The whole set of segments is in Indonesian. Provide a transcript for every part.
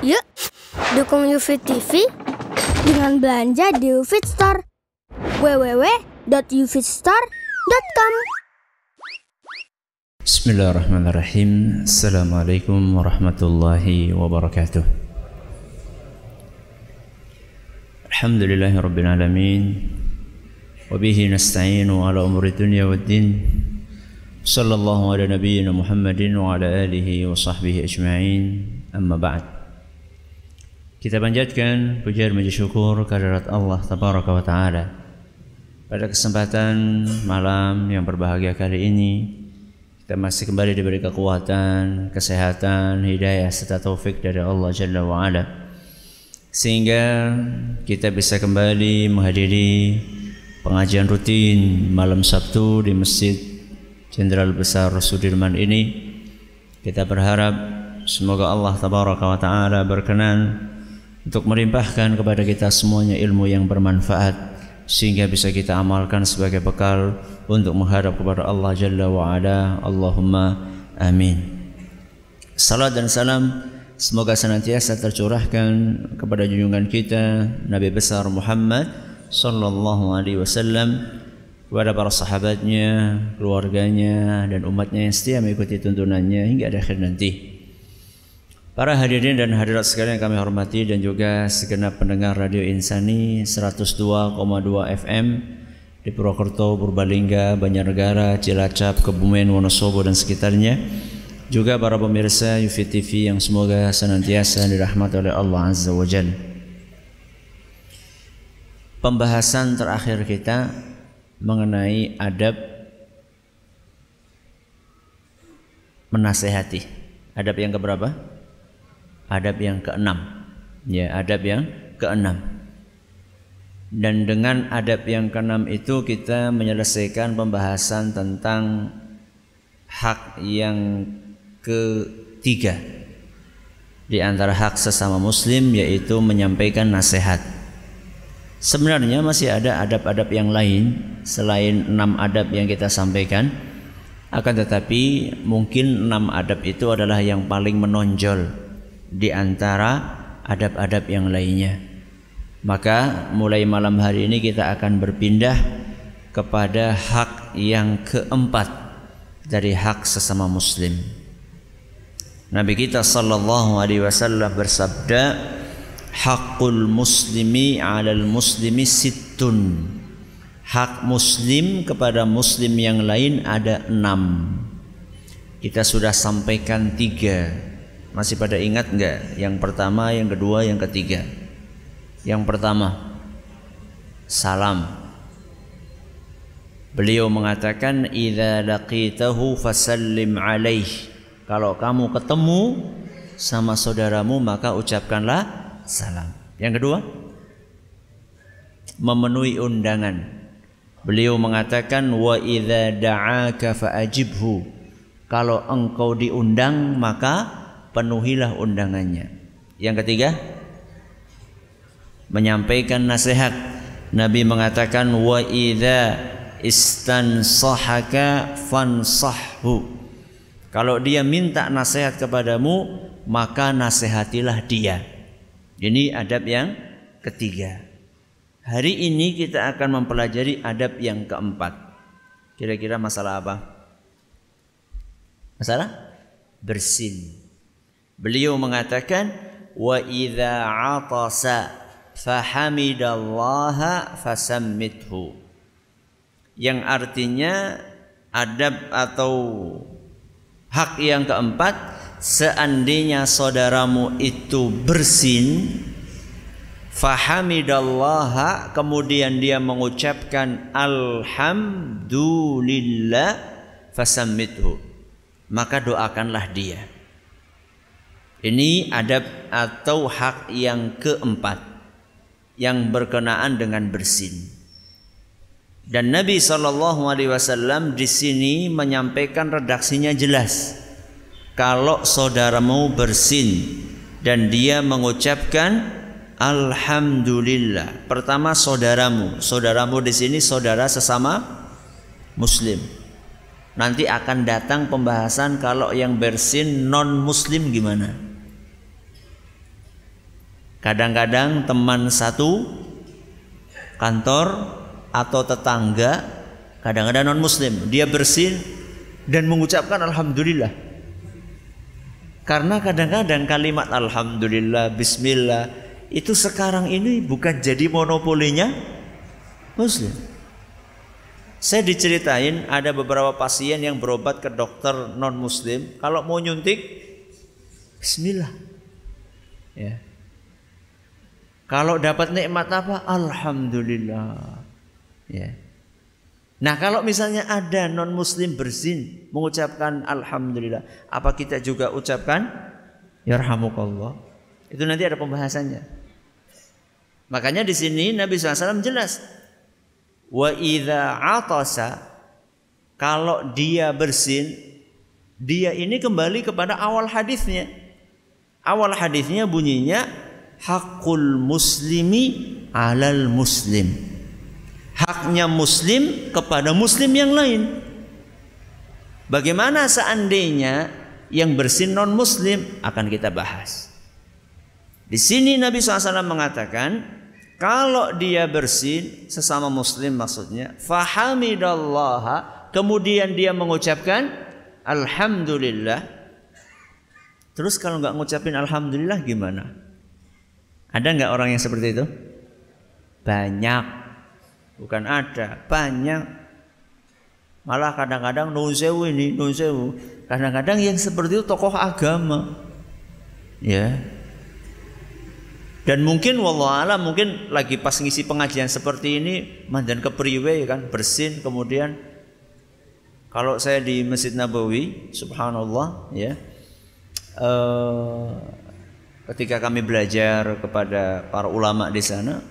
Yuk, dukung UFIT TV dengan belanja di UFIT Store. www.ufitstore.com Bismillahirrahmanirrahim. Assalamualaikum warahmatullahi wabarakatuh. Alhamdulillahi rabbil alamin. Wabihi nasta'inu ala umuri dunia wa din. Sallallahu ala nabiyyina Muhammadin wa ala alihi wa sahbihi ajma'in. Amma ba'd Kita panjatkan pujian puji syukur kehadirat Allah tabaraka wa taala pada kesempatan malam yang berbahagia kali ini kita masih kembali diberi kekuatan, kesehatan, hidayah serta taufik dari Allah Jalla wa Ala. Sehingga kita bisa kembali menghadiri pengajian rutin malam Sabtu di Masjid Jenderal Besar Sudirman ini. Kita berharap semoga Allah Tabaraka wa Ta'ala berkenan untuk melimpahkan kepada kita semuanya ilmu yang bermanfaat sehingga bisa kita amalkan sebagai bekal untuk menghadap kepada Allah Jalla wa Ala. Allahumma amin. Salat dan salam semoga senantiasa tercurahkan kepada junjungan kita Nabi besar Muhammad sallallahu alaihi wasallam kepada para sahabatnya, keluarganya dan umatnya yang setia mengikuti tuntunannya hingga akhir nanti. Para hadirin dan hadirat sekalian yang kami hormati dan juga segenap pendengar Radio Insani 102,2 FM di Purwokerto, Purbalingga, Banjarnegara, Cilacap, Kebumen, Wonosobo dan sekitarnya. Juga para pemirsa UFI TV yang semoga senantiasa dirahmati oleh Allah Azza wa Jalla. Pembahasan terakhir kita mengenai adab menasehati. Adab yang keberapa? Adab yang keenam. Ya adab yang keenam. Dan dengan adab yang keenam itu kita menyelesaikan pembahasan tentang hak yang ketiga. Di antara hak sesama muslim yaitu menyampaikan nasihat. Sebenarnya masih ada adab-adab yang lain selain enam adab yang kita sampaikan. Akan tetapi mungkin enam adab itu adalah yang paling menonjol di antara adab-adab yang lainnya. Maka mulai malam hari ini kita akan berpindah kepada hak yang keempat dari hak sesama muslim. Nabi kita sallallahu alaihi wasallam bersabda, "Haqqul muslimi 'alal muslimi sittun." Hak muslim kepada muslim yang lain ada enam. Kita sudah sampaikan tiga masih pada ingat enggak? Yang pertama, yang kedua, yang ketiga. Yang pertama, salam. Beliau mengatakan, "Idza laqitahu fasallim alaih." Kalau kamu ketemu sama saudaramu, maka ucapkanlah salam. Yang kedua, memenuhi undangan. Beliau mengatakan, "Wa idza da'aka fa'ajibhu." Kalau engkau diundang, maka penuhilah undangannya. Yang ketiga, menyampaikan nasihat. Nabi mengatakan wa idza istansahaka fansahhu. Kalau dia minta nasihat kepadamu, maka nasihatilah dia. Ini adab yang ketiga. Hari ini kita akan mempelajari adab yang keempat. Kira-kira masalah apa? Masalah bersin. Beliau mengatakan wa idza atasa fahamidallaha fasammithu. Yang artinya adab atau hak yang keempat seandainya saudaramu itu bersin fahamidallaha kemudian dia mengucapkan alhamdulillah fasammithu maka doakanlah dia ini adab atau hak yang keempat yang berkenaan dengan bersin. Dan Nabi Shallallahu Alaihi Wasallam di sini menyampaikan redaksinya jelas. Kalau saudaramu bersin dan dia mengucapkan Alhamdulillah. Pertama saudaramu, saudaramu di sini saudara sesama Muslim. Nanti akan datang pembahasan kalau yang bersin non Muslim gimana? Kadang-kadang teman satu kantor atau tetangga, kadang-kadang non muslim, dia bersin dan mengucapkan alhamdulillah. Karena kadang-kadang kalimat alhamdulillah, bismillah itu sekarang ini bukan jadi monopolinya muslim. Saya diceritain ada beberapa pasien yang berobat ke dokter non muslim, kalau mau nyuntik bismillah. Ya. Kalau dapat nikmat apa? Alhamdulillah. Ya. Nah kalau misalnya ada non muslim bersin mengucapkan Alhamdulillah. Apa kita juga ucapkan? Yarhamukallah. Itu nanti ada pembahasannya. Makanya di sini Nabi SAW jelas. Wa idha atasa. Kalau dia bersin. Dia ini kembali kepada awal hadisnya. Awal hadisnya bunyinya hakul muslimi alal muslim. Haknya muslim kepada muslim yang lain. Bagaimana seandainya yang bersin non muslim akan kita bahas. Di sini Nabi SAW mengatakan kalau dia bersin sesama muslim maksudnya fahamidallah kemudian dia mengucapkan alhamdulillah terus kalau nggak ngucapin alhamdulillah gimana ada nggak orang yang seperti itu? Banyak. Bukan ada, banyak. Malah kadang-kadang nunsewu ini, nunsewu. Kadang-kadang yang seperti itu tokoh agama. Ya. Dan mungkin wallah mungkin lagi pas ngisi pengajian seperti ini mandan kepriwe kan bersin kemudian kalau saya di Masjid Nabawi subhanallah ya uh, ketika kami belajar kepada para ulama di sana,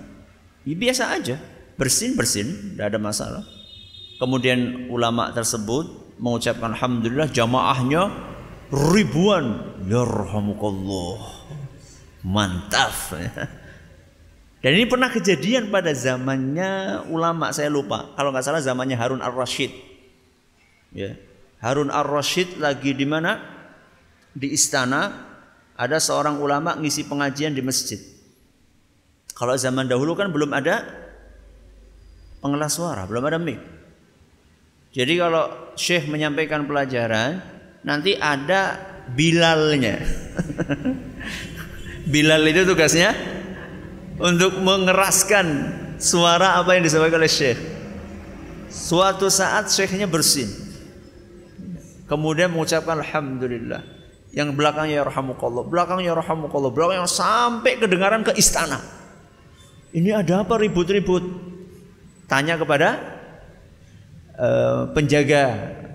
ya biasa aja, bersin bersin, tidak ada masalah. Kemudian ulama tersebut mengucapkan alhamdulillah jamaahnya ribuan, ya mantap. Dan ini pernah kejadian pada zamannya ulama saya lupa, kalau nggak salah zamannya Harun Ar Rashid. Ya, Harun Ar Rashid lagi di mana? Di istana ada seorang ulama ngisi pengajian di masjid. Kalau zaman dahulu kan belum ada pengelas suara, belum ada mic. Jadi kalau syekh menyampaikan pelajaran, nanti ada bilalnya. Bilal itu tugasnya untuk mengeraskan suara apa yang disampaikan oleh syekh. Suatu saat syekhnya bersin. Kemudian mengucapkan alhamdulillah yang belakangnya ya rahamukallah, belakangnya ya rahamukallah, belakangnya sampai kedengaran ke istana. Ini ada apa ribut-ribut? Tanya kepada uh, penjaga,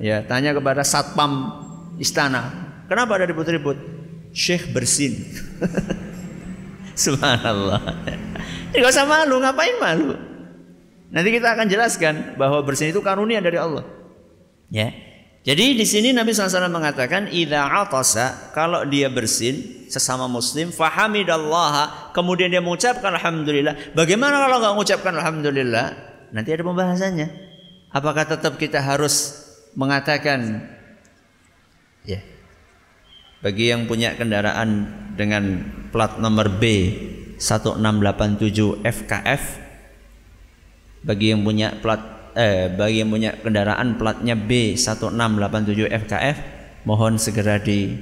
ya, tanya kepada satpam istana. Kenapa ada ribut-ribut? Syekh bersin. Subhanallah. Ini gak usah malu, ngapain malu? Nanti kita akan jelaskan bahwa bersin itu karunia dari Allah. Ya. Jadi di sini Nabi SAW mengatakan idza atasa kalau dia bersin sesama muslim fahamidallaha kemudian dia mengucapkan alhamdulillah. Bagaimana kalau nggak mengucapkan alhamdulillah? Nanti ada pembahasannya. Apakah tetap kita harus mengatakan ya bagi yang punya kendaraan dengan plat nomor B 1687 FKF bagi yang punya plat eh, bagi yang punya kendaraan platnya B1687 FKF mohon segera di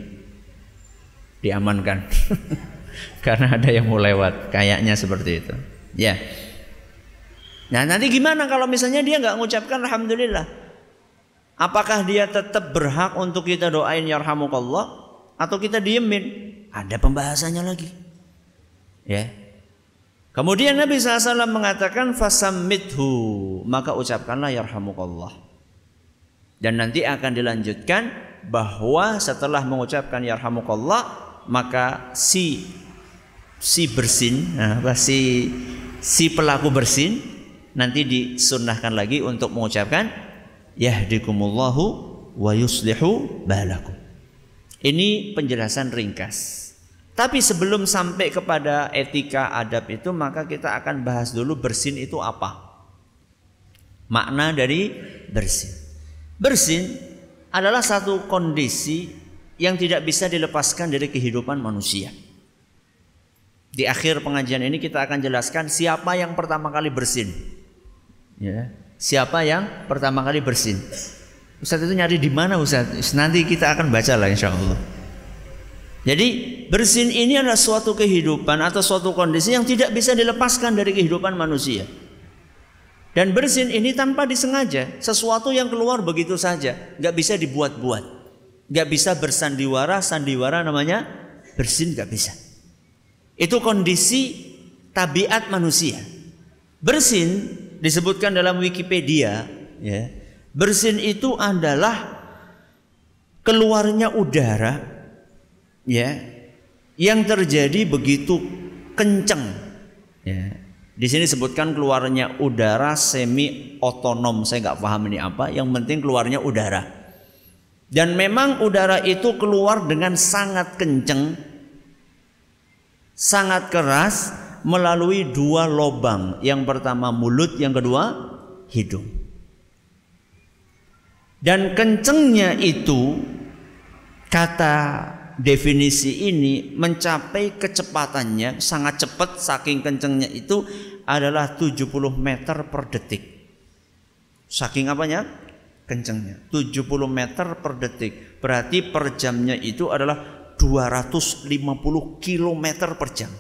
diamankan. Karena ada yang mau lewat kayaknya seperti itu. Ya. Nah nanti gimana kalau misalnya dia nggak mengucapkan alhamdulillah? Apakah dia tetap berhak untuk kita doain yarhamukallah? Atau kita diemin? Ada pembahasannya lagi. Ya Kemudian Nabi SAW mengatakan fasammithu maka ucapkanlah yarhamukallah. Dan nanti akan dilanjutkan bahwa setelah mengucapkan yarhamukallah maka si si bersin nah, si si pelaku bersin nanti disunnahkan lagi untuk mengucapkan yahdikumullahu wa yuslihu balakum. Ini penjelasan ringkas. Tapi sebelum sampai kepada etika adab itu maka kita akan bahas dulu bersin itu apa. Makna dari bersin. Bersin adalah satu kondisi yang tidak bisa dilepaskan dari kehidupan manusia. Di akhir pengajian ini kita akan jelaskan siapa yang pertama kali bersin. Ya. Siapa yang pertama kali bersin? Ustaz itu nyari di mana Ustaz? Nanti kita akan baca lah insya Allah. Jadi bersin ini adalah suatu kehidupan atau suatu kondisi yang tidak bisa dilepaskan dari kehidupan manusia. Dan bersin ini tanpa disengaja, sesuatu yang keluar begitu saja, nggak bisa dibuat-buat, nggak bisa bersandiwara, sandiwara namanya bersin nggak bisa. Itu kondisi tabiat manusia. Bersin disebutkan dalam Wikipedia, ya. Bersin itu adalah keluarnya udara ya yang terjadi begitu kencang ya. Di sini sebutkan keluarnya udara semi otonom. Saya nggak paham ini apa. Yang penting keluarnya udara. Dan memang udara itu keluar dengan sangat kencang sangat keras melalui dua lubang. Yang pertama mulut, yang kedua hidung. Dan kencengnya itu kata definisi ini mencapai kecepatannya sangat cepat saking kencengnya itu adalah 70 meter per detik. Saking apanya? Kencengnya. 70 meter per detik. Berarti per jamnya itu adalah 250 km per jam.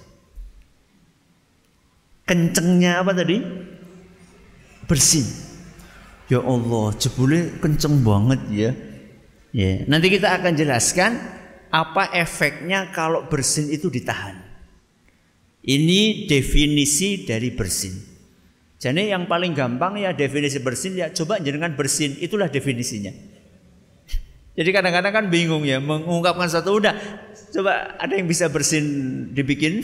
Kencengnya apa tadi? Bersin. Ya Allah, jebule kenceng banget ya. Ya, nanti kita akan jelaskan apa efeknya kalau bersin itu ditahan. Ini definisi dari bersin. Jadi yang paling gampang ya definisi bersin ya coba jenengan bersin itulah definisinya. Jadi kadang-kadang kan bingung ya mengungkapkan satu udah coba ada yang bisa bersin dibikin.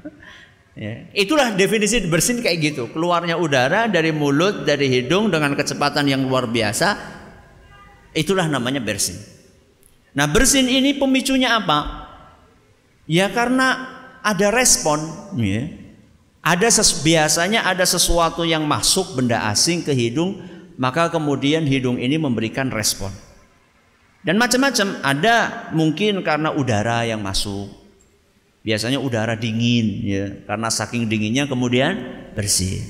ya. Itulah definisi bersin kayak gitu. Keluarnya udara dari mulut, dari hidung dengan kecepatan yang luar biasa. Itulah namanya bersin. Nah bersin ini pemicunya apa? Ya karena ada respon. Ya. Ada biasanya ada sesuatu yang masuk benda asing ke hidung, maka kemudian hidung ini memberikan respon. Dan macam-macam, ada mungkin karena udara yang masuk. Biasanya udara dingin ya, karena saking dinginnya kemudian bersih.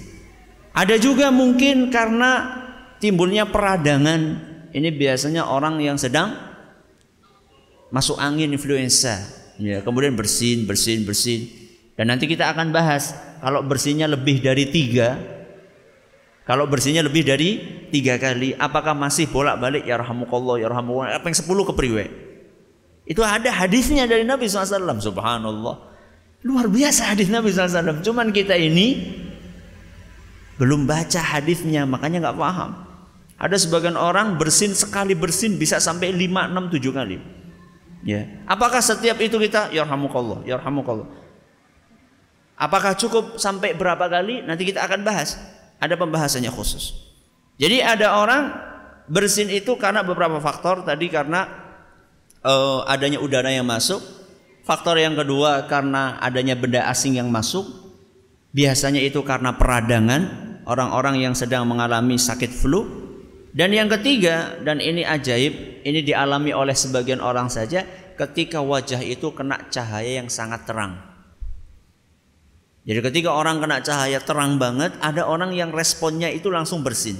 Ada juga mungkin karena timbulnya peradangan. Ini biasanya orang yang sedang masuk angin influenza, ya, kemudian bersin, bersin, bersin. Dan nanti kita akan bahas kalau bersihnya lebih dari tiga, kalau bersihnya lebih dari tiga kali, apakah masih bolak-balik ya rahmukallah, ya rahmukallah, apa yang sepuluh kepriwe? Itu ada hadisnya dari Nabi SAW. Subhanallah. Luar biasa hadis Nabi SAW. Cuman kita ini belum baca hadisnya, makanya nggak paham. Ada sebagian orang bersin sekali bersin bisa sampai lima, enam, tujuh kali. Ya. Apakah setiap itu kita ya rahmukallah, ya rahmukallah. Apakah cukup sampai berapa kali? Nanti kita akan bahas. Ada pembahasannya khusus. Jadi ada orang bersin itu karena beberapa faktor. Tadi karena uh, adanya udara yang masuk. Faktor yang kedua karena adanya benda asing yang masuk. Biasanya itu karena peradangan orang-orang yang sedang mengalami sakit flu. Dan yang ketiga, dan ini ajaib, ini dialami oleh sebagian orang saja ketika wajah itu kena cahaya yang sangat terang. Jadi ketika orang kena cahaya terang banget, ada orang yang responnya itu langsung bersin.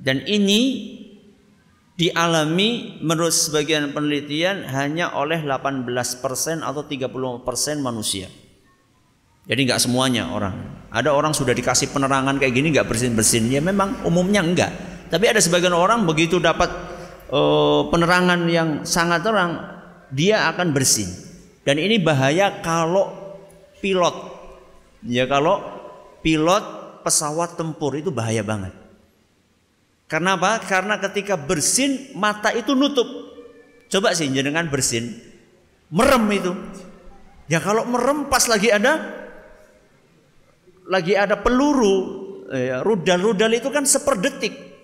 Dan ini dialami menurut sebagian penelitian hanya oleh 18% atau 30% manusia. Jadi nggak semuanya orang. Ada orang sudah dikasih penerangan kayak gini nggak bersin-bersin. Ya memang umumnya enggak. Tapi ada sebagian orang begitu dapat uh, penerangan yang sangat terang, dia akan bersin. Dan ini bahaya kalau pilot. Ya kalau pilot pesawat tempur itu bahaya banget. Karena apa? Karena ketika bersin mata itu nutup. Coba sih jangan bersin. Merem itu. Ya kalau merem pas lagi ada lagi ada peluru ya, rudal-rudal itu kan seperdetik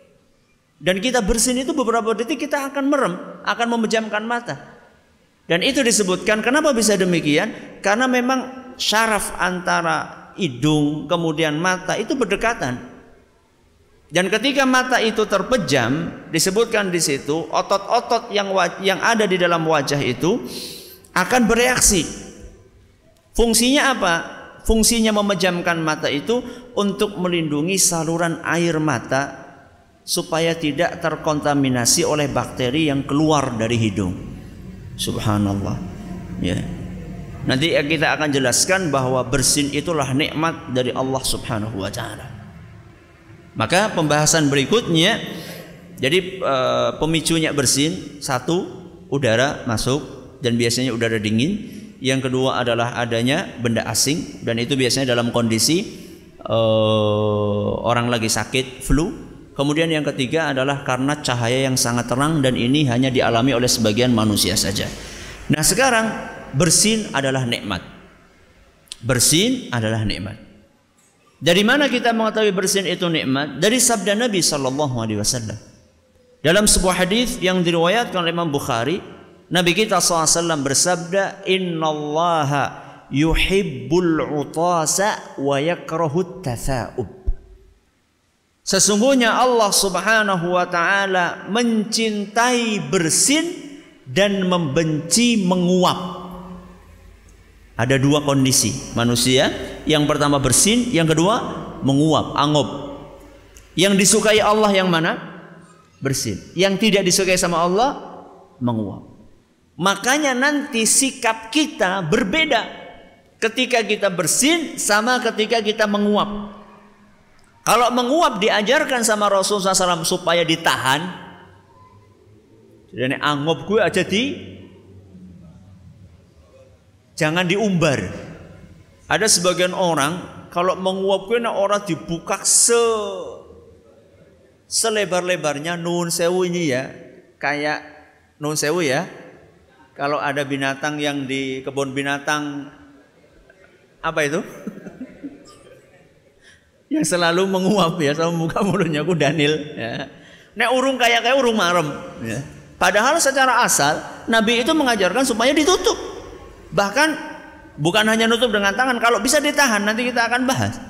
dan kita bersin itu beberapa detik kita akan merem, akan memejamkan mata. Dan itu disebutkan kenapa bisa demikian? Karena memang syaraf antara hidung kemudian mata itu berdekatan. Dan ketika mata itu terpejam, disebutkan di situ otot-otot yang yang ada di dalam wajah itu akan bereaksi. Fungsinya apa? Fungsinya memejamkan mata itu untuk melindungi saluran air mata supaya tidak terkontaminasi oleh bakteri yang keluar dari hidung. Subhanallah. Ya. Nanti kita akan jelaskan bahwa bersin itulah nikmat dari Allah Subhanahu wa taala. Maka pembahasan berikutnya jadi e, pemicunya bersin satu udara masuk dan biasanya udara dingin yang kedua adalah adanya benda asing dan itu biasanya dalam kondisi uh, orang lagi sakit flu. Kemudian yang ketiga adalah karena cahaya yang sangat terang dan ini hanya dialami oleh sebagian manusia saja. Nah, sekarang bersin adalah nikmat. Bersin adalah nikmat. Dari mana kita mengetahui bersin itu nikmat? Dari sabda Nabi wasallam. Dalam sebuah hadis yang diriwayatkan oleh Imam Bukhari Nabi kita SAW bersabda, Inna Allah yuhibbul utasa wa yakrahut tatha'ub. Sesungguhnya Allah Subhanahu wa taala mencintai bersin dan membenci menguap. Ada dua kondisi manusia. Yang pertama bersin, yang kedua menguap, angop. Yang disukai Allah yang mana? Bersin. Yang tidak disukai sama Allah menguap. Makanya nanti sikap kita berbeda ketika kita bersin sama ketika kita menguap. Kalau menguap diajarkan sama Rasulullah SAW supaya ditahan. Jadi anggap gue aja di jangan diumbar. Ada sebagian orang kalau menguap gue nah orang dibuka se selebar-lebarnya nun sewu ini ya kayak nun sewu ya kalau ada binatang yang di kebun binatang apa itu? yang selalu menguap ya sama muka mulutnya ku Daniel ya. Nek urung kayak kayak urung marem ya. Padahal secara asal Nabi itu mengajarkan supaya ditutup. Bahkan bukan hanya nutup dengan tangan, kalau bisa ditahan nanti kita akan bahas.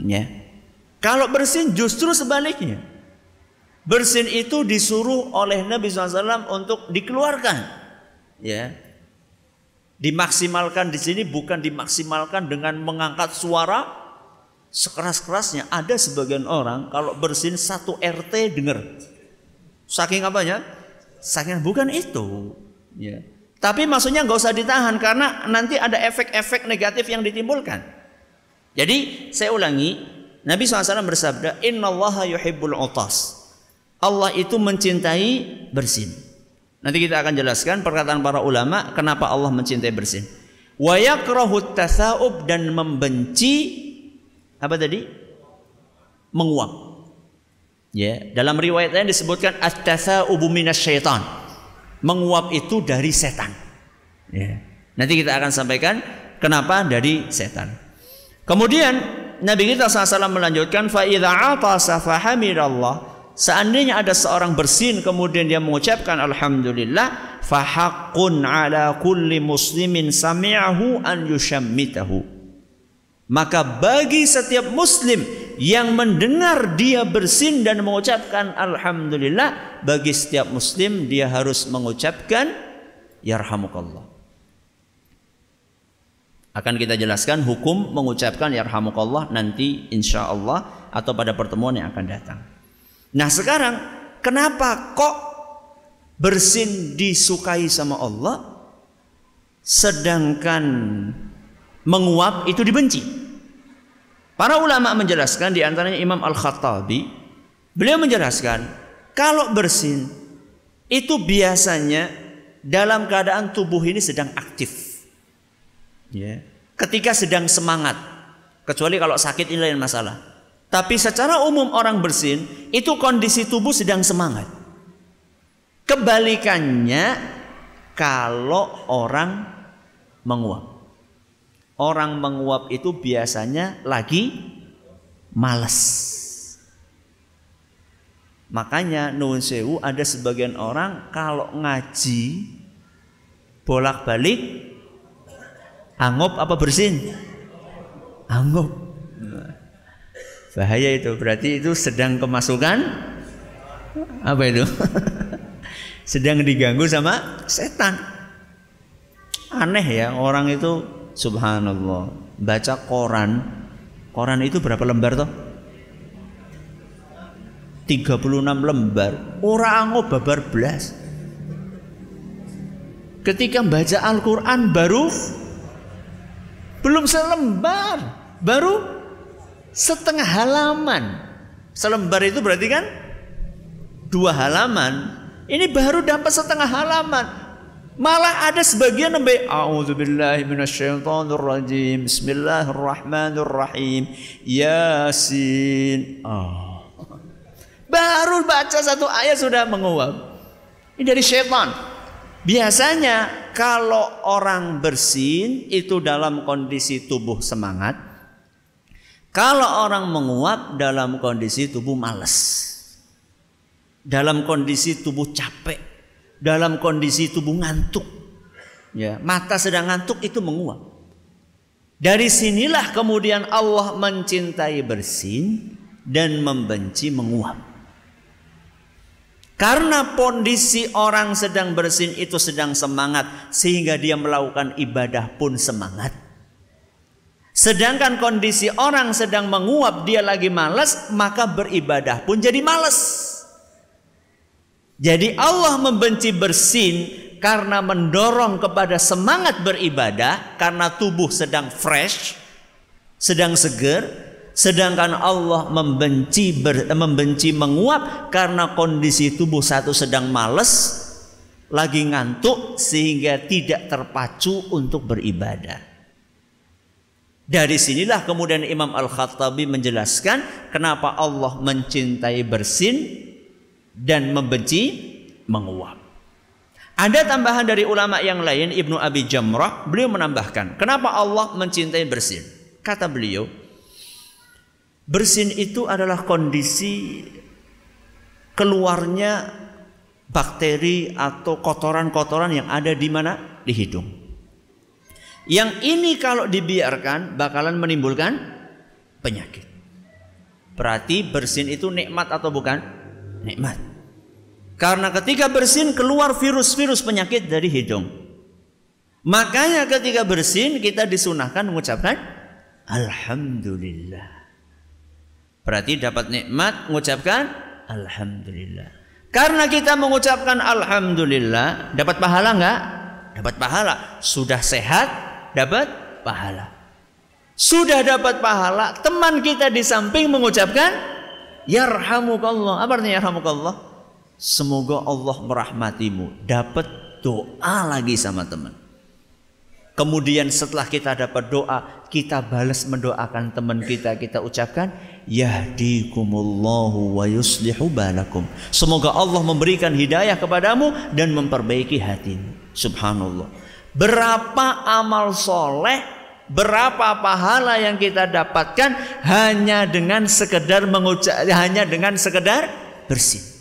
Ya. Kalau bersin justru sebaliknya. Bersin itu disuruh oleh Nabi SAW untuk dikeluarkan ya dimaksimalkan di sini bukan dimaksimalkan dengan mengangkat suara sekeras-kerasnya. Ada sebagian orang kalau bersin satu RT dengar. Saking apanya? Saking bukan itu. Ya. Tapi maksudnya nggak usah ditahan karena nanti ada efek-efek negatif yang ditimbulkan. Jadi saya ulangi, Nabi SAW bersabda, Inna Allah yuhibbul utas. Allah itu mencintai bersin. Nanti kita akan jelaskan perkataan para ulama kenapa Allah mencintai bersin. Wa tasaub dan membenci apa tadi? Menguap. Ya, dalam riwayat lain disebutkan at-tasaubu syaitan. Menguap itu dari setan. Ya. Nanti kita akan sampaikan kenapa dari setan. Kemudian Nabi kita SAW melanjutkan fa idza atasa fahamidallah Seandainya ada seorang bersin kemudian dia mengucapkan alhamdulillah fahaqqun ala kulli muslimin sami'ahu an yushammitahu. Maka bagi setiap muslim yang mendengar dia bersin dan mengucapkan alhamdulillah bagi setiap muslim dia harus mengucapkan yarhamukallah. Akan kita jelaskan hukum mengucapkan yarhamukallah nanti insyaallah atau pada pertemuan yang akan datang. Nah sekarang kenapa kok bersin disukai sama Allah sedangkan menguap itu dibenci? Para ulama menjelaskan di antaranya Imam Al-Khattabi beliau menjelaskan kalau bersin itu biasanya dalam keadaan tubuh ini sedang aktif. Ya. Ketika sedang semangat. Kecuali kalau sakit ini lain masalah. Tapi secara umum orang bersin itu kondisi tubuh sedang semangat. Kebalikannya kalau orang menguap. Orang menguap itu biasanya lagi males. Makanya nuwun sewu ada sebagian orang kalau ngaji bolak-balik angop apa bersin? Angop. Bahaya itu berarti itu sedang kemasukan apa itu? sedang diganggu sama setan. Aneh ya orang itu Subhanallah. Baca koran. Koran itu berapa lembar toh? 36 lembar. Orang ango babar belas. Ketika baca Al-Quran baru belum selembar, baru setengah halaman. Selembar itu berarti kan dua halaman. Ini baru dapat setengah halaman. Malah ada sebagian sampai A'udzubillahi minasyaitonirrajim. Bismillahirrahmanirrahim. Yasin. Oh. Baru baca satu ayat sudah menguap. Ini dari syaitan. Biasanya kalau orang bersin itu dalam kondisi tubuh semangat. Kalau orang menguap dalam kondisi tubuh males. Dalam kondisi tubuh capek. Dalam kondisi tubuh ngantuk. Ya, mata sedang ngantuk itu menguap. Dari sinilah kemudian Allah mencintai bersin dan membenci menguap. Karena kondisi orang sedang bersin itu sedang semangat sehingga dia melakukan ibadah pun semangat. Sedangkan kondisi orang sedang menguap dia lagi malas maka beribadah pun jadi malas. Jadi Allah membenci bersin karena mendorong kepada semangat beribadah karena tubuh sedang fresh, sedang seger, Sedangkan Allah membenci ber, membenci menguap karena kondisi tubuh satu sedang males, lagi ngantuk sehingga tidak terpacu untuk beribadah. Dari sinilah kemudian Imam Al-Khattabi menjelaskan kenapa Allah mencintai bersin dan membenci menguap. Ada tambahan dari ulama yang lain Ibnu Abi Jamrah beliau menambahkan kenapa Allah mencintai bersin. Kata beliau, Bersin itu adalah kondisi keluarnya bakteri atau kotoran-kotoran yang ada di mana? Di hidung. Yang ini kalau dibiarkan bakalan menimbulkan penyakit. Berarti bersin itu nikmat atau bukan? Nikmat. Karena ketika bersin keluar virus-virus penyakit dari hidung. Makanya ketika bersin kita disunahkan mengucapkan Alhamdulillah. Berarti dapat nikmat mengucapkan alhamdulillah. Karena kita mengucapkan alhamdulillah, dapat pahala enggak? Dapat pahala. Sudah sehat, dapat pahala. Sudah dapat pahala, teman kita di samping mengucapkan yarhamukallah. Apa artinya yarhamukallah? Semoga Allah merahmatimu. Dapat doa lagi sama teman. Kemudian setelah kita dapat doa, kita balas mendoakan teman kita, kita ucapkan yahdikumullahu wa yuslihu balakum. Semoga Allah memberikan hidayah kepadamu dan memperbaiki hatimu. Subhanallah. Berapa amal soleh, berapa pahala yang kita dapatkan hanya dengan sekedar mengucap, hanya dengan sekedar bersih.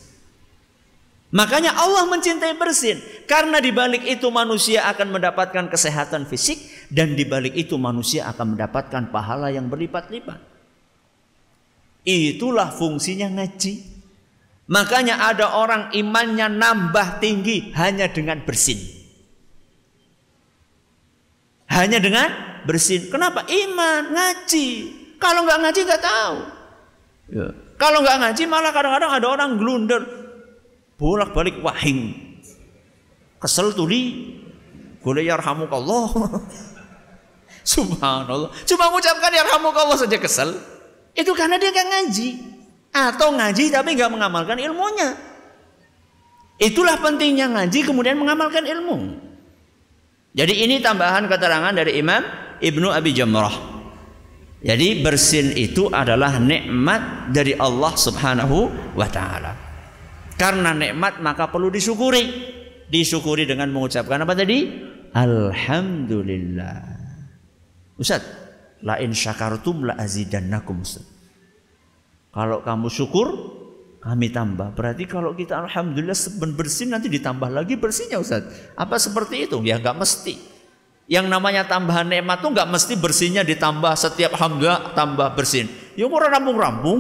Makanya Allah mencintai bersin karena di balik itu manusia akan mendapatkan kesehatan fisik dan di balik itu manusia akan mendapatkan pahala yang berlipat-lipat. Itulah fungsinya ngaji. Makanya ada orang imannya nambah tinggi hanya dengan bersin. Hanya dengan bersin. Kenapa? Iman, ngaji. Kalau nggak ngaji nggak tahu. Ya. Kalau nggak ngaji malah kadang-kadang ada orang glunder bolak-balik wahing. Kesel tuli. Boleh yarhamukallah. Subhanallah. Cuma mengucapkan yarhamukallah saja kesel. Itu karena dia gak ngaji. Atau ngaji tapi gak mengamalkan ilmunya. Itulah pentingnya ngaji kemudian mengamalkan ilmu. Jadi ini tambahan keterangan dari Imam Ibnu Abi Jamrah. Jadi bersin itu adalah nikmat dari Allah Subhanahu wa taala. Karena nikmat maka perlu disyukuri. Disyukuri dengan mengucapkan apa tadi? Alhamdulillah. Ustaz, la in syakartum la azidannakum. Kalau kamu syukur, kami tambah. Berarti kalau kita alhamdulillah bersih nanti ditambah lagi bersihnya Ustaz. Apa seperti itu? Ya nggak mesti. Yang namanya tambahan nikmat tuh nggak mesti bersihnya ditambah setiap alhamdulillah tambah bersin. Ya orang rampung-rampung.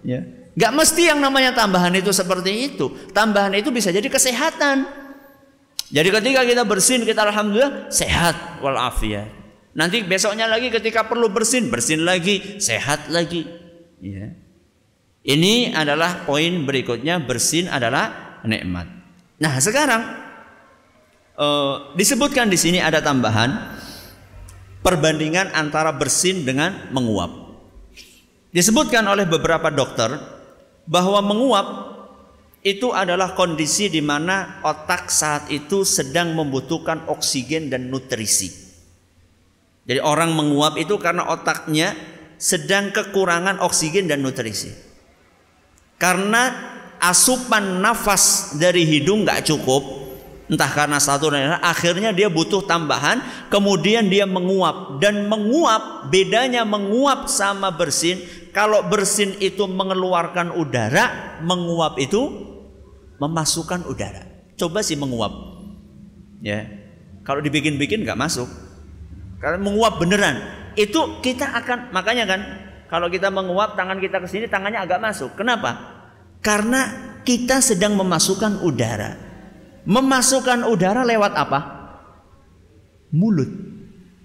Ya. Gak mesti yang namanya tambahan itu seperti itu. Tambahan itu bisa jadi kesehatan. Jadi ketika kita bersin, kita alhamdulillah sehat walafiat. Nanti besoknya lagi ketika perlu bersin, bersin lagi, sehat lagi. Ya. Ini adalah poin berikutnya bersin adalah nikmat. Nah sekarang uh, disebutkan di sini ada tambahan perbandingan antara bersin dengan menguap. Disebutkan oleh beberapa dokter bahwa menguap itu adalah kondisi di mana otak saat itu sedang membutuhkan oksigen dan nutrisi. Jadi orang menguap itu karena otaknya sedang kekurangan oksigen dan nutrisi. Karena asupan nafas dari hidung nggak cukup, entah karena satu dan lain akhirnya dia butuh tambahan, kemudian dia menguap dan menguap bedanya menguap sama bersin. Kalau bersin itu mengeluarkan udara, menguap itu memasukkan udara. Coba sih menguap. Ya. Kalau dibikin-bikin nggak masuk. Kalau menguap beneran, itu kita akan makanya kan kalau kita menguap tangan kita ke sini tangannya agak masuk. Kenapa? Karena kita sedang memasukkan udara. Memasukkan udara lewat apa? Mulut.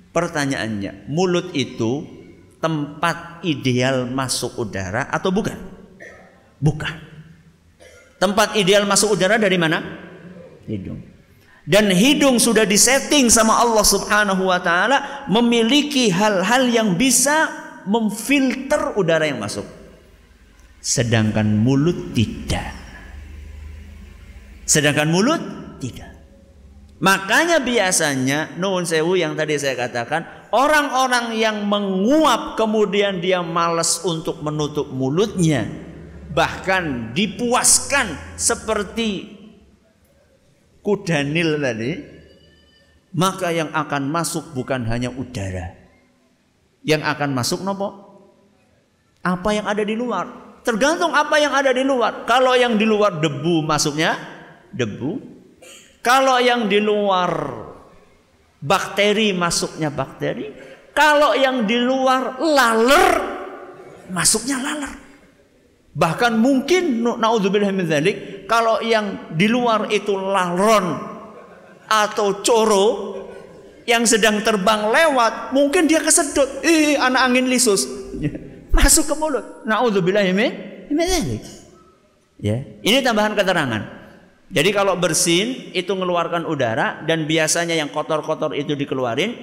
Pertanyaannya, mulut itu tempat ideal masuk udara atau bukan? Bukan. Tempat ideal masuk udara dari mana? Hidung. Dan hidung sudah disetting sama Allah Subhanahu wa taala memiliki hal-hal yang bisa memfilter udara yang masuk. Sedangkan mulut tidak. Sedangkan mulut tidak. Makanya biasanya nuwun sewu yang tadi saya katakan, orang-orang yang menguap kemudian dia malas untuk menutup mulutnya, bahkan dipuaskan seperti kuda nil tadi, maka yang akan masuk bukan hanya udara. Yang akan masuk nopo? Apa yang ada di luar? Tergantung apa yang ada di luar. Kalau yang di luar debu masuknya debu. Kalau yang di luar bakteri masuknya bakteri. Kalau yang di luar laler masuknya laler. Bahkan mungkin naudzubillah kalau yang di luar itu laron atau coro yang sedang terbang lewat, mungkin dia kesedot, ih anak angin lisus. Masuk ke mulut. Dzalik. Ya, ini tambahan keterangan. Jadi kalau bersin itu mengeluarkan udara dan biasanya yang kotor-kotor itu dikeluarin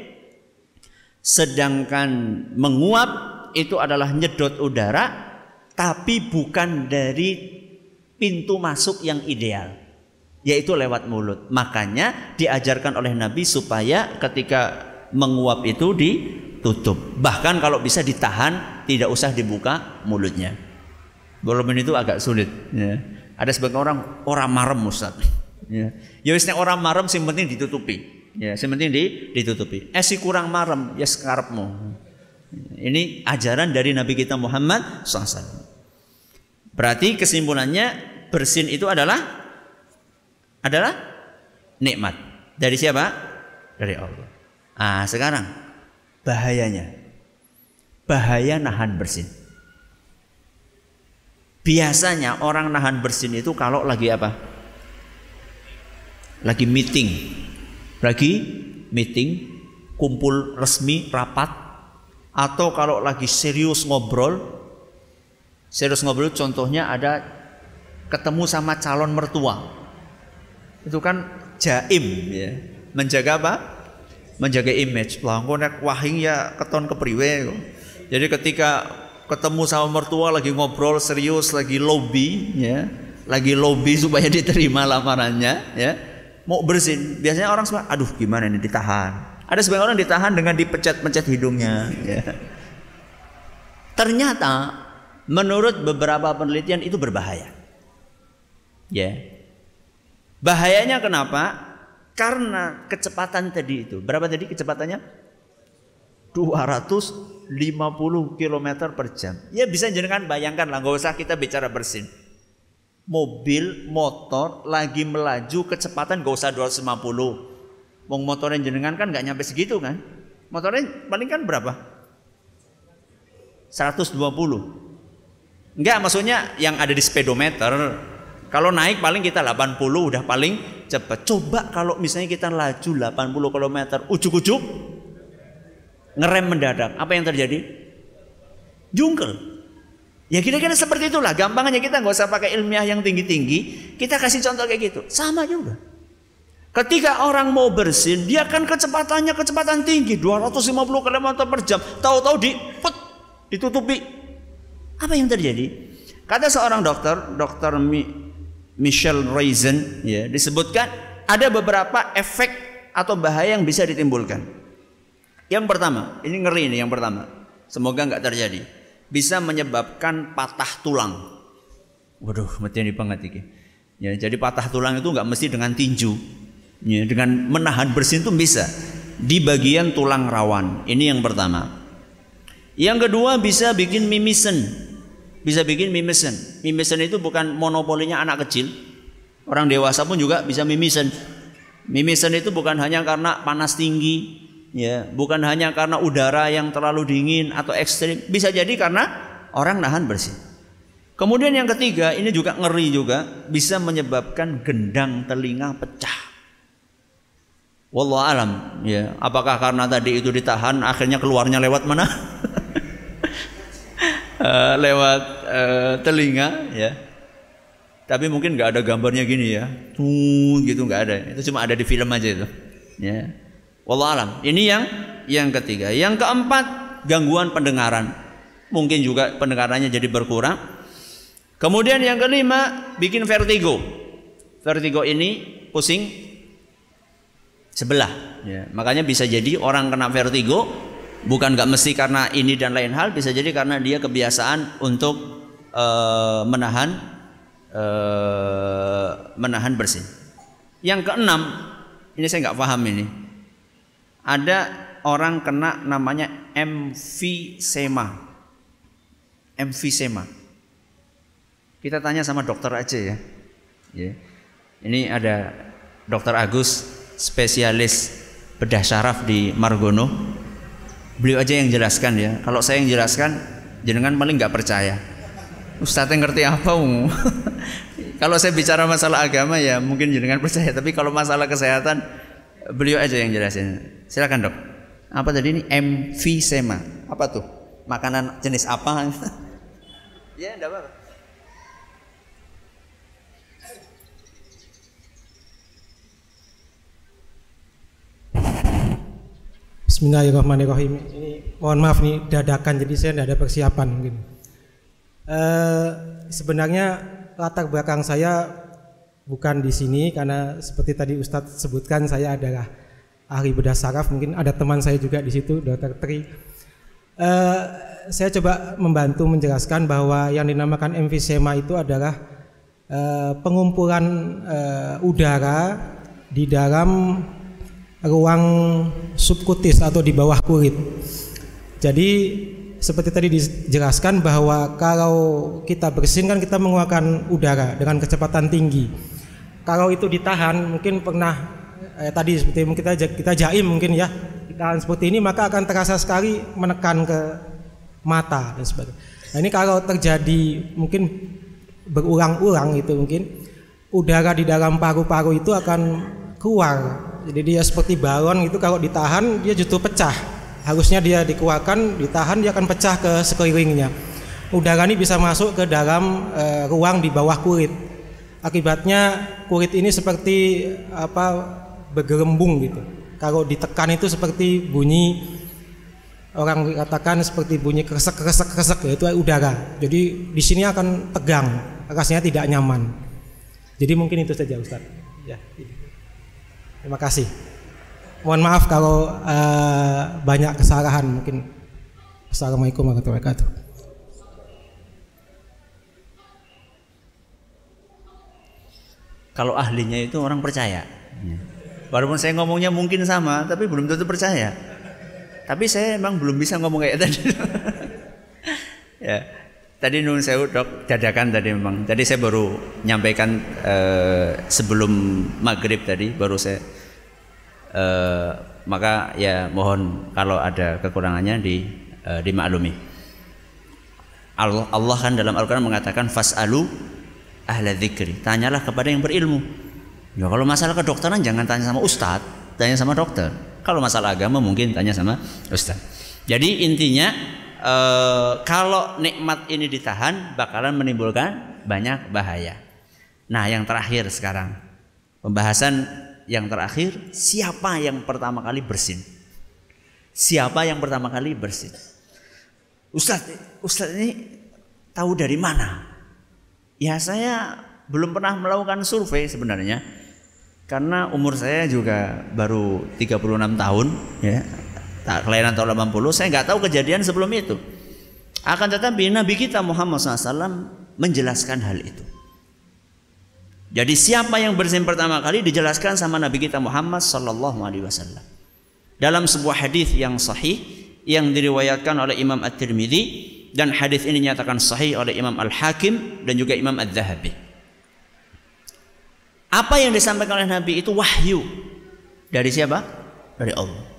sedangkan menguap itu adalah nyedot udara tapi bukan dari pintu masuk yang ideal yaitu lewat mulut. Makanya diajarkan oleh Nabi supaya ketika menguap itu ditutup. Bahkan kalau bisa ditahan, tidak usah dibuka mulutnya. Walaupun itu agak sulit. Ya. Ada sebagian orang orang marem Ustaz. Ya, ya orang marem sing penting ditutupi. Ya, sing penting di, ditutupi. Eh si kurang marem ya sekarapmu. Ini ajaran dari Nabi kita Muhammad SAW. Berarti kesimpulannya bersin itu adalah adalah nikmat. Dari siapa? Dari Allah. Ah, sekarang bahayanya. Bahaya nahan bersin. Biasanya orang nahan bersin itu kalau lagi apa? Lagi meeting. Lagi meeting, kumpul resmi, rapat atau kalau lagi serius ngobrol Serius ngobrol contohnya ada ketemu sama calon mertua. Itu kan jaim ya. Menjaga apa? Menjaga image. Lah nek wahing ya keton kepriwe Jadi ketika ketemu sama mertua lagi ngobrol serius lagi lobby ya, lagi lobby supaya diterima lamarannya ya. Mau bersin, biasanya orang semua aduh gimana ini ditahan. Ada sebagian orang ditahan dengan dipecat-pecat hidungnya ya. Ternyata menurut beberapa penelitian itu berbahaya. Ya. Bahayanya kenapa? Karena kecepatan tadi itu. Berapa tadi kecepatannya? 250 km per jam. Ya bisa jenengan bayangkan lah, nggak usah kita bicara bersin. Mobil, motor lagi melaju kecepatan gak usah 250. Wong motornya jenengan kan nggak nyampe segitu kan? Motornya paling kan berapa? 120. Enggak, maksudnya yang ada di speedometer. Kalau naik paling kita 80 udah paling cepat. Coba kalau misalnya kita laju 80 km, ujuk-ujuk ngerem mendadak. Apa yang terjadi? Jungkel. Ya kira-kira seperti itulah. Gampangnya kita nggak usah pakai ilmiah yang tinggi-tinggi. Kita kasih contoh kayak gitu. Sama juga. Ketika orang mau bersin, dia kan kecepatannya kecepatan tinggi, 250 km per jam. Tahu-tahu di put, ditutupi. Apa yang terjadi? Kata seorang dokter, dokter Mi, Michelle Reisen, ya, disebutkan ada beberapa efek atau bahaya yang bisa ditimbulkan. Yang pertama, ini ngeri ini yang pertama. Semoga nggak terjadi. Bisa menyebabkan patah tulang. Waduh, mati ini banget ini. Ya, jadi patah tulang itu nggak mesti dengan tinju. Ya, dengan menahan bersin itu bisa di bagian tulang rawan. Ini yang pertama. Yang kedua bisa bikin mimisen. Bisa bikin mimisen. Mimisen itu bukan monopolinya anak kecil. Orang dewasa pun juga bisa mimisen. Mimisen itu bukan hanya karena panas tinggi, ya bukan hanya karena udara yang terlalu dingin atau ekstrim bisa jadi karena orang nahan bersih kemudian yang ketiga ini juga ngeri juga bisa menyebabkan gendang telinga pecah Wallah alam ya apakah karena tadi itu ditahan akhirnya keluarnya lewat mana uh, lewat uh, telinga ya tapi mungkin nggak ada gambarnya gini ya tuh gitu nggak ada itu cuma ada di film aja itu ya Wallah alam. Ini yang yang ketiga. Yang keempat, gangguan pendengaran. Mungkin juga pendengarannya jadi berkurang. Kemudian yang kelima, bikin vertigo. Vertigo ini pusing sebelah. Ya, makanya bisa jadi orang kena vertigo bukan nggak mesti karena ini dan lain hal, bisa jadi karena dia kebiasaan untuk uh, menahan uh, menahan bersin. Yang keenam, ini saya nggak paham ini ada orang kena namanya emfisema. Emfisema. Kita tanya sama dokter aja ya. ya. Ini ada dokter Agus, spesialis bedah syaraf di Margono. Beliau aja yang jelaskan ya. Kalau saya yang jelaskan, jenengan paling nggak percaya. Ustadz yang ngerti apa? kalau saya bicara masalah agama ya mungkin jenengan percaya. Tapi kalau masalah kesehatan, beliau aja yang jelasin. Silakan dok. Apa tadi ini emfisema? Apa tuh? Makanan jenis apa? ya, enggak apa-apa. Bismillahirrahmanirrahim. Ini mohon maaf nih dadakan jadi saya tidak ada persiapan mungkin. Uh, sebenarnya latar belakang saya bukan di sini karena seperti tadi Ustadz sebutkan saya adalah ahli bedah saraf mungkin ada teman saya juga di situ Dokter Tri uh, saya coba membantu menjelaskan bahwa yang dinamakan emfisema itu adalah uh, pengumpulan udara di dalam ruang subkutis atau di bawah kulit jadi seperti tadi dijelaskan bahwa kalau kita bersin kan kita mengeluarkan udara dengan kecepatan tinggi kalau itu ditahan mungkin pernah eh, tadi seperti kita kita jaim mungkin ya ditahan seperti ini maka akan terasa sekali menekan ke mata dan sebagainya. Nah ini kalau terjadi mungkin berulang-ulang itu mungkin udara di dalam paru-paru itu akan keluar. Jadi dia seperti balon itu kalau ditahan dia justru pecah. Harusnya dia dikeluarkan, ditahan dia akan pecah ke sekelilingnya. Udara ini bisa masuk ke dalam e, ruang di bawah kulit akibatnya kulit ini seperti apa bergelembung gitu. Kalau ditekan itu seperti bunyi orang katakan seperti bunyi kresek kresek kresek itu udara. Jadi di sini akan tegang, rasanya tidak nyaman. Jadi mungkin itu saja Ustaz. Ya. Terima kasih. Mohon maaf kalau uh, banyak kesalahan mungkin. Assalamualaikum warahmatullahi wabarakatuh. kalau ahlinya itu orang percaya. Ya. Walaupun saya ngomongnya mungkin sama, tapi belum tentu percaya. Tapi saya emang belum bisa ngomong kayak tadi. ya. Tadi nun sewu dok dadakan tadi memang. Tadi saya baru nyampaikan eh, sebelum maghrib tadi baru saya. Eh, maka ya mohon kalau ada kekurangannya di eh, dimaklumi. Allah, Allah kan dalam Al-Quran mengatakan fasalu ahla dzikri. Tanyalah kepada yang berilmu. Ya kalau masalah kedokteran jangan tanya sama ustadz, tanya sama dokter. Kalau masalah agama mungkin tanya sama ustadz. Jadi intinya eh, kalau nikmat ini ditahan bakalan menimbulkan banyak bahaya. Nah, yang terakhir sekarang pembahasan yang terakhir siapa yang pertama kali bersin? Siapa yang pertama kali bersin? Ustadz, Ustadz ini tahu dari mana? Ya saya belum pernah melakukan survei sebenarnya karena umur saya juga baru 36 tahun ya kelahiran tahun 80 saya nggak tahu kejadian sebelum itu akan tetapi Nabi kita Muhammad SAW menjelaskan hal itu jadi siapa yang bersin pertama kali dijelaskan sama Nabi kita Muhammad Sallallahu Alaihi Wasallam dalam sebuah hadis yang sahih yang diriwayatkan oleh Imam At-Tirmidzi dan hadis ini dinyatakan sahih oleh Imam Al-Hakim dan juga Imam Ad-Zahabi. Apa yang disampaikan oleh Nabi itu wahyu. Dari siapa? Dari Allah.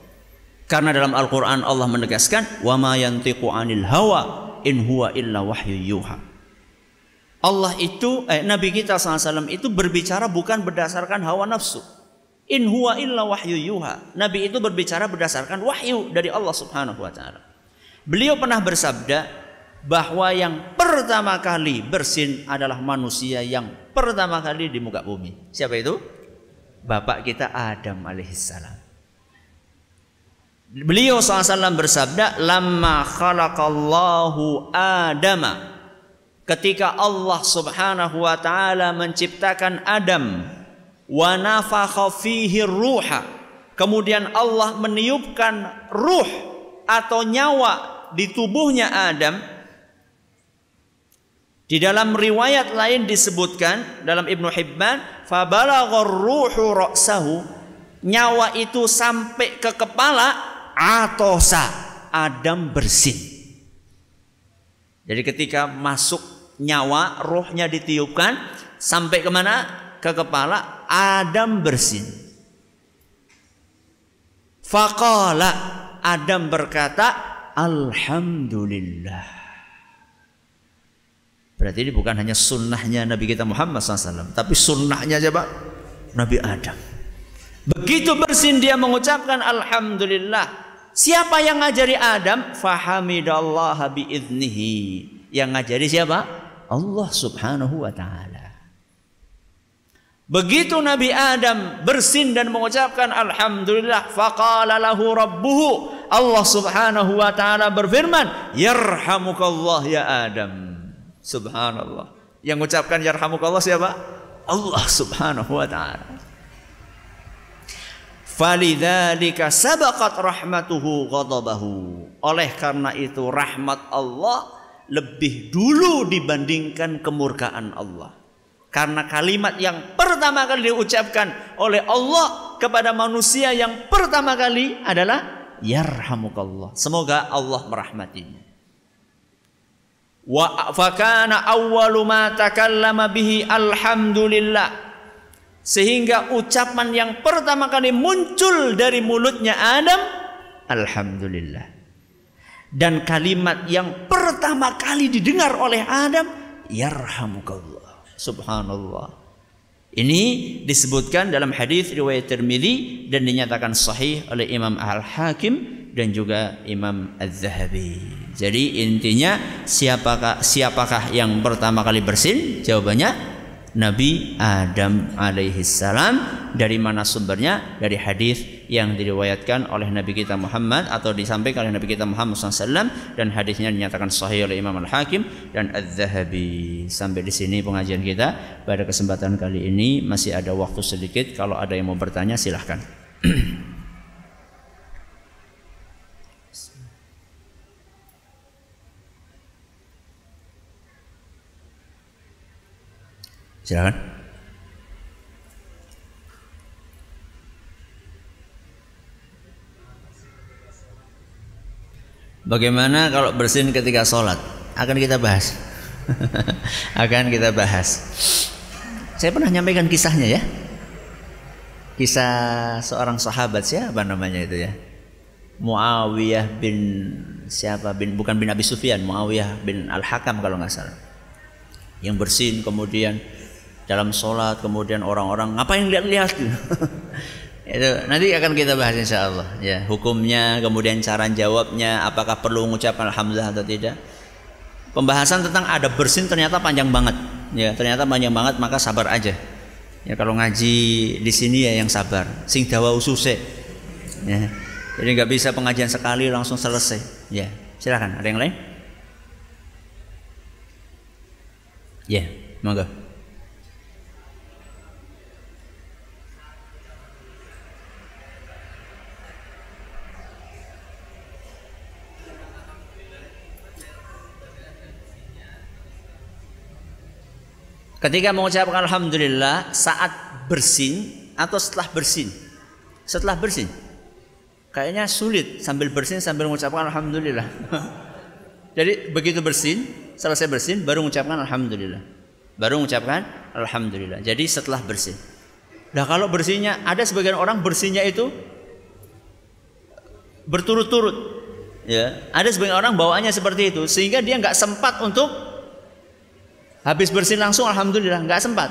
Karena dalam Al-Quran Allah menegaskan, yantiqu anil hawa in huwa illa wahyu yuha. Allah itu, eh, Nabi kita SAW itu berbicara bukan berdasarkan hawa nafsu. In huwa illa wahyu yuha. Nabi itu berbicara berdasarkan wahyu dari Allah Subhanahu wa taala. Beliau pernah bersabda bahwa yang pertama kali bersin adalah manusia yang pertama kali di muka bumi. Siapa itu? Bapak kita Adam alaihissalam. Beliau SAW bersabda, Lama khalaqallahu Adama. Ketika Allah subhanahu wa ta'ala menciptakan Adam. Wa ruha. Kemudian Allah meniupkan ruh atau nyawa di tubuhnya Adam. Di dalam riwayat lain disebutkan dalam Ibnu Hibban, fabalaghar ruhu ra'sahu, nyawa itu sampai ke kepala atosa, Adam bersin. Jadi ketika masuk nyawa, rohnya ditiupkan sampai ke mana? Ke kepala, Adam bersin. Faqala Adam berkata, Alhamdulillah. Berarti ini bukan hanya sunnahnya Nabi kita Muhammad SAW, tapi sunnahnya siapa? Nabi Adam. Begitu bersin dia mengucapkan Alhamdulillah. Siapa yang ngajari Adam? Fahamidallah biiznihi. Yang ngajari siapa? Allah subhanahu wa ta'ala. Begitu Nabi Adam bersin dan mengucapkan Alhamdulillah. Faqala lahu rabbuhu. Allah subhanahu wa ta'ala berfirman. Yarhamukallah ya Adam. Subhanallah. Yang mengucapkan yarhamukallah siapa? Allah subhanahu wa ta'ala. Falidzalika sabaqat rahmatuhu ghadabahu. Oleh karena itu rahmat Allah lebih dulu dibandingkan kemurkaan Allah. Karena kalimat yang pertama kali diucapkan oleh Allah kepada manusia yang pertama kali adalah yarhamukallah. Semoga Allah merahmatinya. Wa fakana awwalu ma takallama bihi alhamdulillah. Sehingga ucapan yang pertama kali muncul dari mulutnya Adam alhamdulillah. Dan kalimat yang pertama kali didengar oleh Adam yarhamukallah. Subhanallah. Ini disebutkan dalam hadis riwayat Tirmidzi dan dinyatakan sahih oleh Imam Al-Hakim dan juga Imam Az-Zahabi. Jadi intinya siapakah siapakah yang pertama kali bersin? Jawabannya Nabi Adam alaihi salam. Dari mana sumbernya? Dari hadis yang diriwayatkan oleh Nabi kita Muhammad atau disampaikan oleh Nabi kita Muhammad SAW dan hadisnya dinyatakan sahih oleh Imam Al Hakim dan Al Zahabi sampai di sini pengajian kita. Pada kesempatan kali ini masih ada waktu sedikit. Kalau ada yang mau bertanya silahkan Silakan. Bagaimana kalau bersin ketika sholat? Akan kita bahas. Akan kita bahas. Saya pernah nyampaikan kisahnya ya. Kisah seorang sahabat siapa namanya itu ya? Muawiyah bin siapa bin bukan bin Abi Sufyan, Muawiyah bin Al Hakam kalau nggak salah. Yang bersin kemudian dalam sholat kemudian orang-orang ngapain lihat-lihat? Itu nanti akan kita bahas insya Allah ya. Hukumnya kemudian cara jawabnya apakah perlu mengucapkan alhamdulillah atau tidak. Pembahasan tentang ada bersin ternyata panjang banget ya. Ternyata panjang banget maka sabar aja. Ya kalau ngaji di sini ya yang sabar. Sing dawa ususe ya. Jadi nggak bisa pengajian sekali langsung selesai ya. Silakan ada yang lain? Ya monggo Ketika mengucapkan alhamdulillah saat bersin atau setelah bersin? Setelah bersin. Kayaknya sulit sambil bersin sambil mengucapkan alhamdulillah. Jadi begitu bersin, selesai bersin baru mengucapkan alhamdulillah. Baru mengucapkan alhamdulillah. Jadi setelah bersin. Nah kalau bersihnya ada sebagian orang bersihnya itu berturut-turut. Ya, ada sebagian orang bawaannya seperti itu sehingga dia nggak sempat untuk Habis bersin langsung alhamdulillah nggak sempat.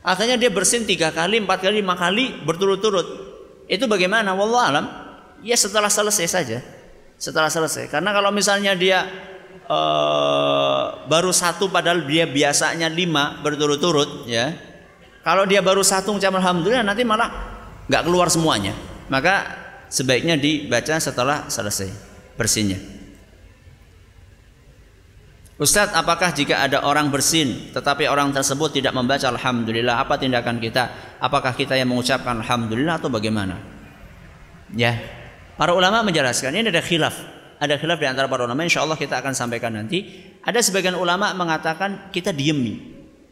Akhirnya dia bersin tiga kali, empat kali, lima kali berturut-turut. Itu bagaimana? Wallah alam. Ya setelah selesai saja. Setelah selesai. Karena kalau misalnya dia uh, baru satu padahal dia biasanya lima berturut-turut, ya. Kalau dia baru satu ucap alhamdulillah nanti malah nggak keluar semuanya. Maka sebaiknya dibaca setelah selesai bersinnya. Ustadz, apakah jika ada orang bersin tetapi orang tersebut tidak membaca alhamdulillah, apa tindakan kita? Apakah kita yang mengucapkan alhamdulillah atau bagaimana? Ya. Para ulama menjelaskan ini ada khilaf. Ada khilaf di antara para ulama, insya Allah kita akan sampaikan nanti. Ada sebagian ulama mengatakan kita diemin.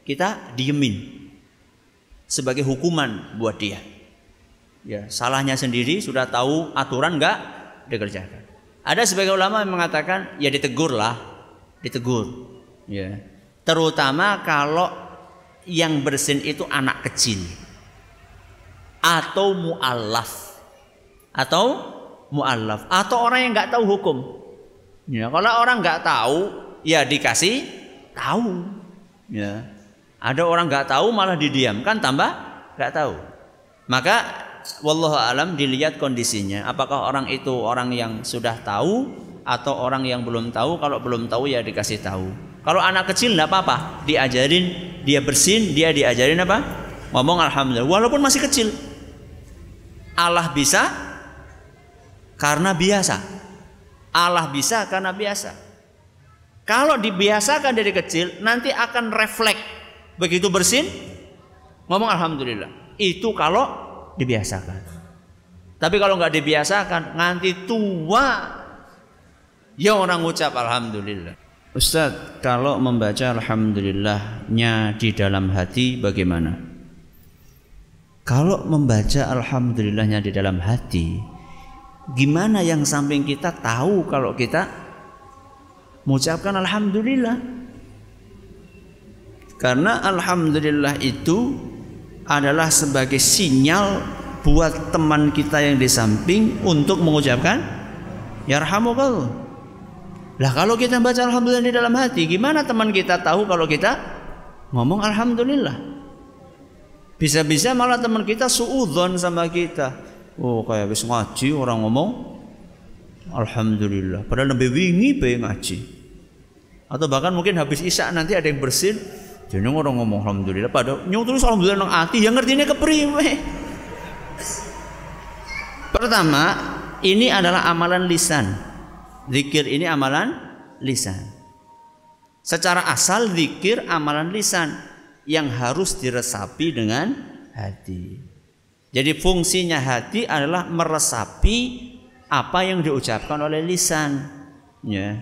Kita diemin. Sebagai hukuman buat dia. Ya, salahnya sendiri sudah tahu aturan enggak dikerjakan. Ada sebagian ulama yang mengatakan ya ditegurlah ditegur. Ya. Terutama kalau yang bersin itu anak kecil. Atau muallaf. Atau muallaf. Atau orang yang nggak tahu hukum. Ya. Kalau orang nggak tahu ya dikasih tahu. Ya. Ada orang nggak tahu malah didiamkan tambah nggak tahu. Maka wallahu alam dilihat kondisinya. Apakah orang itu orang yang sudah tahu atau orang yang belum tahu kalau belum tahu ya dikasih tahu. Kalau anak kecil tidak apa-apa diajarin dia bersin dia diajarin apa? Ngomong alhamdulillah walaupun masih kecil. Allah bisa karena biasa. Allah bisa karena biasa. Kalau dibiasakan dari kecil nanti akan refleks. Begitu bersin ngomong alhamdulillah. Itu kalau dibiasakan. Tapi kalau nggak dibiasakan nanti tua Ya orang ucap alhamdulillah. Ustaz, kalau membaca alhamdulillahnya di dalam hati bagaimana? Kalau membaca alhamdulillahnya di dalam hati, gimana yang samping kita tahu kalau kita mengucapkan alhamdulillah? Karena alhamdulillah itu adalah sebagai sinyal buat teman kita yang di samping untuk mengucapkan yarhamukallah. Lah kalau kita baca alhamdulillah di dalam hati, gimana teman kita tahu kalau kita ngomong alhamdulillah? Bisa-bisa malah teman kita suudzon sama kita. Oh, kayak habis ngaji orang ngomong alhamdulillah, padahal lebih wingi pe ngaji. Atau bahkan mungkin habis isya nanti ada yang bersin, jadi orang ngomong alhamdulillah pada nyung terus alhamdulillah nang hati yang ngertinya kepriwe. Pertama, ini adalah amalan lisan. Zikir ini amalan lisan. Secara asal zikir amalan lisan yang harus diresapi dengan hati. Jadi fungsinya hati adalah meresapi apa yang diucapkan oleh lisan. Ya.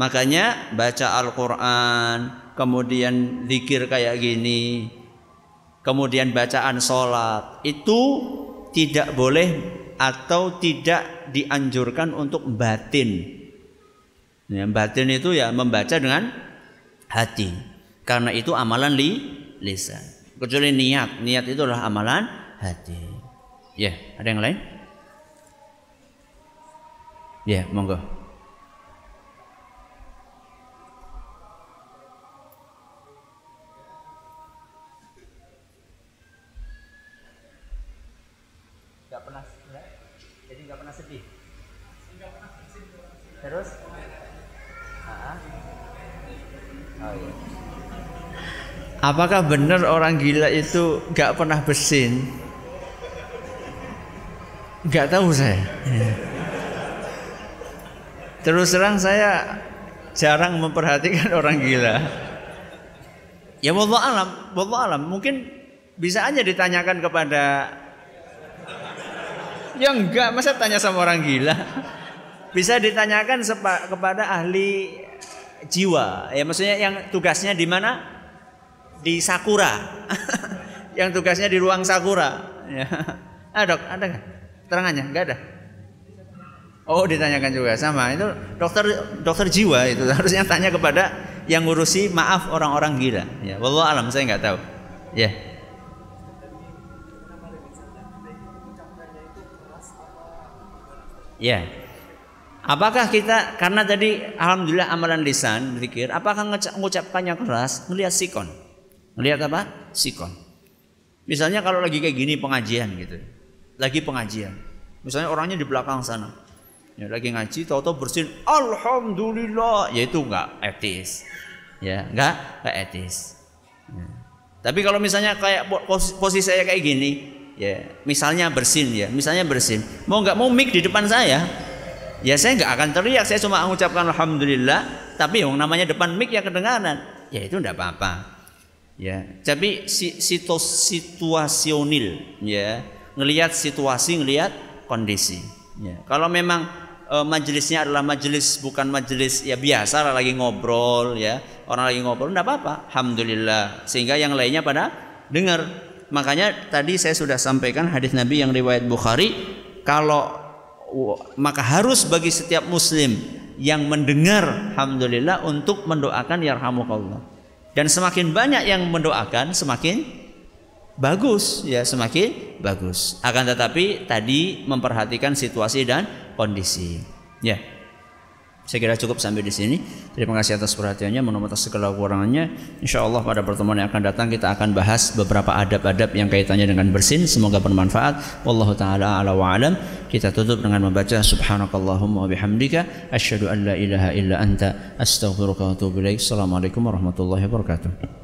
Makanya baca Al-Quran, kemudian zikir kayak gini, kemudian bacaan sholat itu tidak boleh atau tidak dianjurkan untuk batin. Ya, batin itu ya membaca dengan hati. Karena itu amalan li lisan. Kecuali niat, niat itu adalah amalan hati. Ya, ada yang lain? Ya, monggo. pernah jadi nggak sedih. Terus? Oh, iya. Apakah benar orang gila itu nggak pernah bersin? Nggak tahu saya. Terus terang saya jarang memperhatikan orang gila. Ya wallah alam, wallah alam. Mungkin bisa aja ditanyakan kepada Ya enggak, masa tanya sama orang gila? Bisa ditanyakan sepa, kepada ahli jiwa. Ya maksudnya yang tugasnya di mana? Di Sakura. yang tugasnya di ruang Sakura. Ya. Ah, dok, ada nggak? Terangannya? Enggak ada. Oh, ditanyakan juga sama. Itu dokter dokter jiwa itu harusnya tanya kepada yang ngurusi maaf orang-orang gila. Ya, wallah alam saya nggak tahu. Ya. Ya. Apakah kita karena tadi alhamdulillah amalan lisan zikir, apakah mengucapkannya keras? Melihat sikon. Melihat apa? Sikon. Misalnya kalau lagi kayak gini pengajian gitu. Lagi pengajian. Misalnya orangnya di belakang sana. Ya, lagi ngaji tahu-tahu bersin alhamdulillah, ya itu enggak etis. Ya, enggak enggak etis. Ya. Tapi kalau misalnya kayak posisi saya kayak gini, ya misalnya bersin ya. Misalnya bersin. Mau nggak mau mic di depan saya ya saya nggak akan teriak. Saya cuma mengucapkan alhamdulillah tapi yang namanya depan mic ya kedengaran ya itu tidak apa-apa. Ya tapi situs situasionil ya. Ngelihat situasi ngelihat kondisi ya. Kalau memang e, majelisnya adalah majelis bukan majelis ya biasa lagi ngobrol ya. Orang lagi ngobrol tidak apa-apa. Alhamdulillah. Sehingga yang lainnya pada dengar Makanya tadi saya sudah sampaikan hadis Nabi yang riwayat Bukhari kalau maka harus bagi setiap muslim yang mendengar alhamdulillah untuk mendoakan yarhamukallah. Dan semakin banyak yang mendoakan semakin bagus ya semakin bagus. Akan tetapi tadi memperhatikan situasi dan kondisi. Ya. Saya kira cukup sampai di sini. Terima kasih atas perhatiannya, mohon atas segala kekurangannya. Insya Allah pada pertemuan yang akan datang kita akan bahas beberapa adab-adab yang kaitannya dengan bersin. Semoga bermanfaat. Wallahu taala ala wa alam. Kita tutup dengan membaca subhanakallahumma wa bihamdika asyhadu an la ilaha illa anta astaghfiruka wa. Assalamualaikum warahmatullahi wabarakatuh.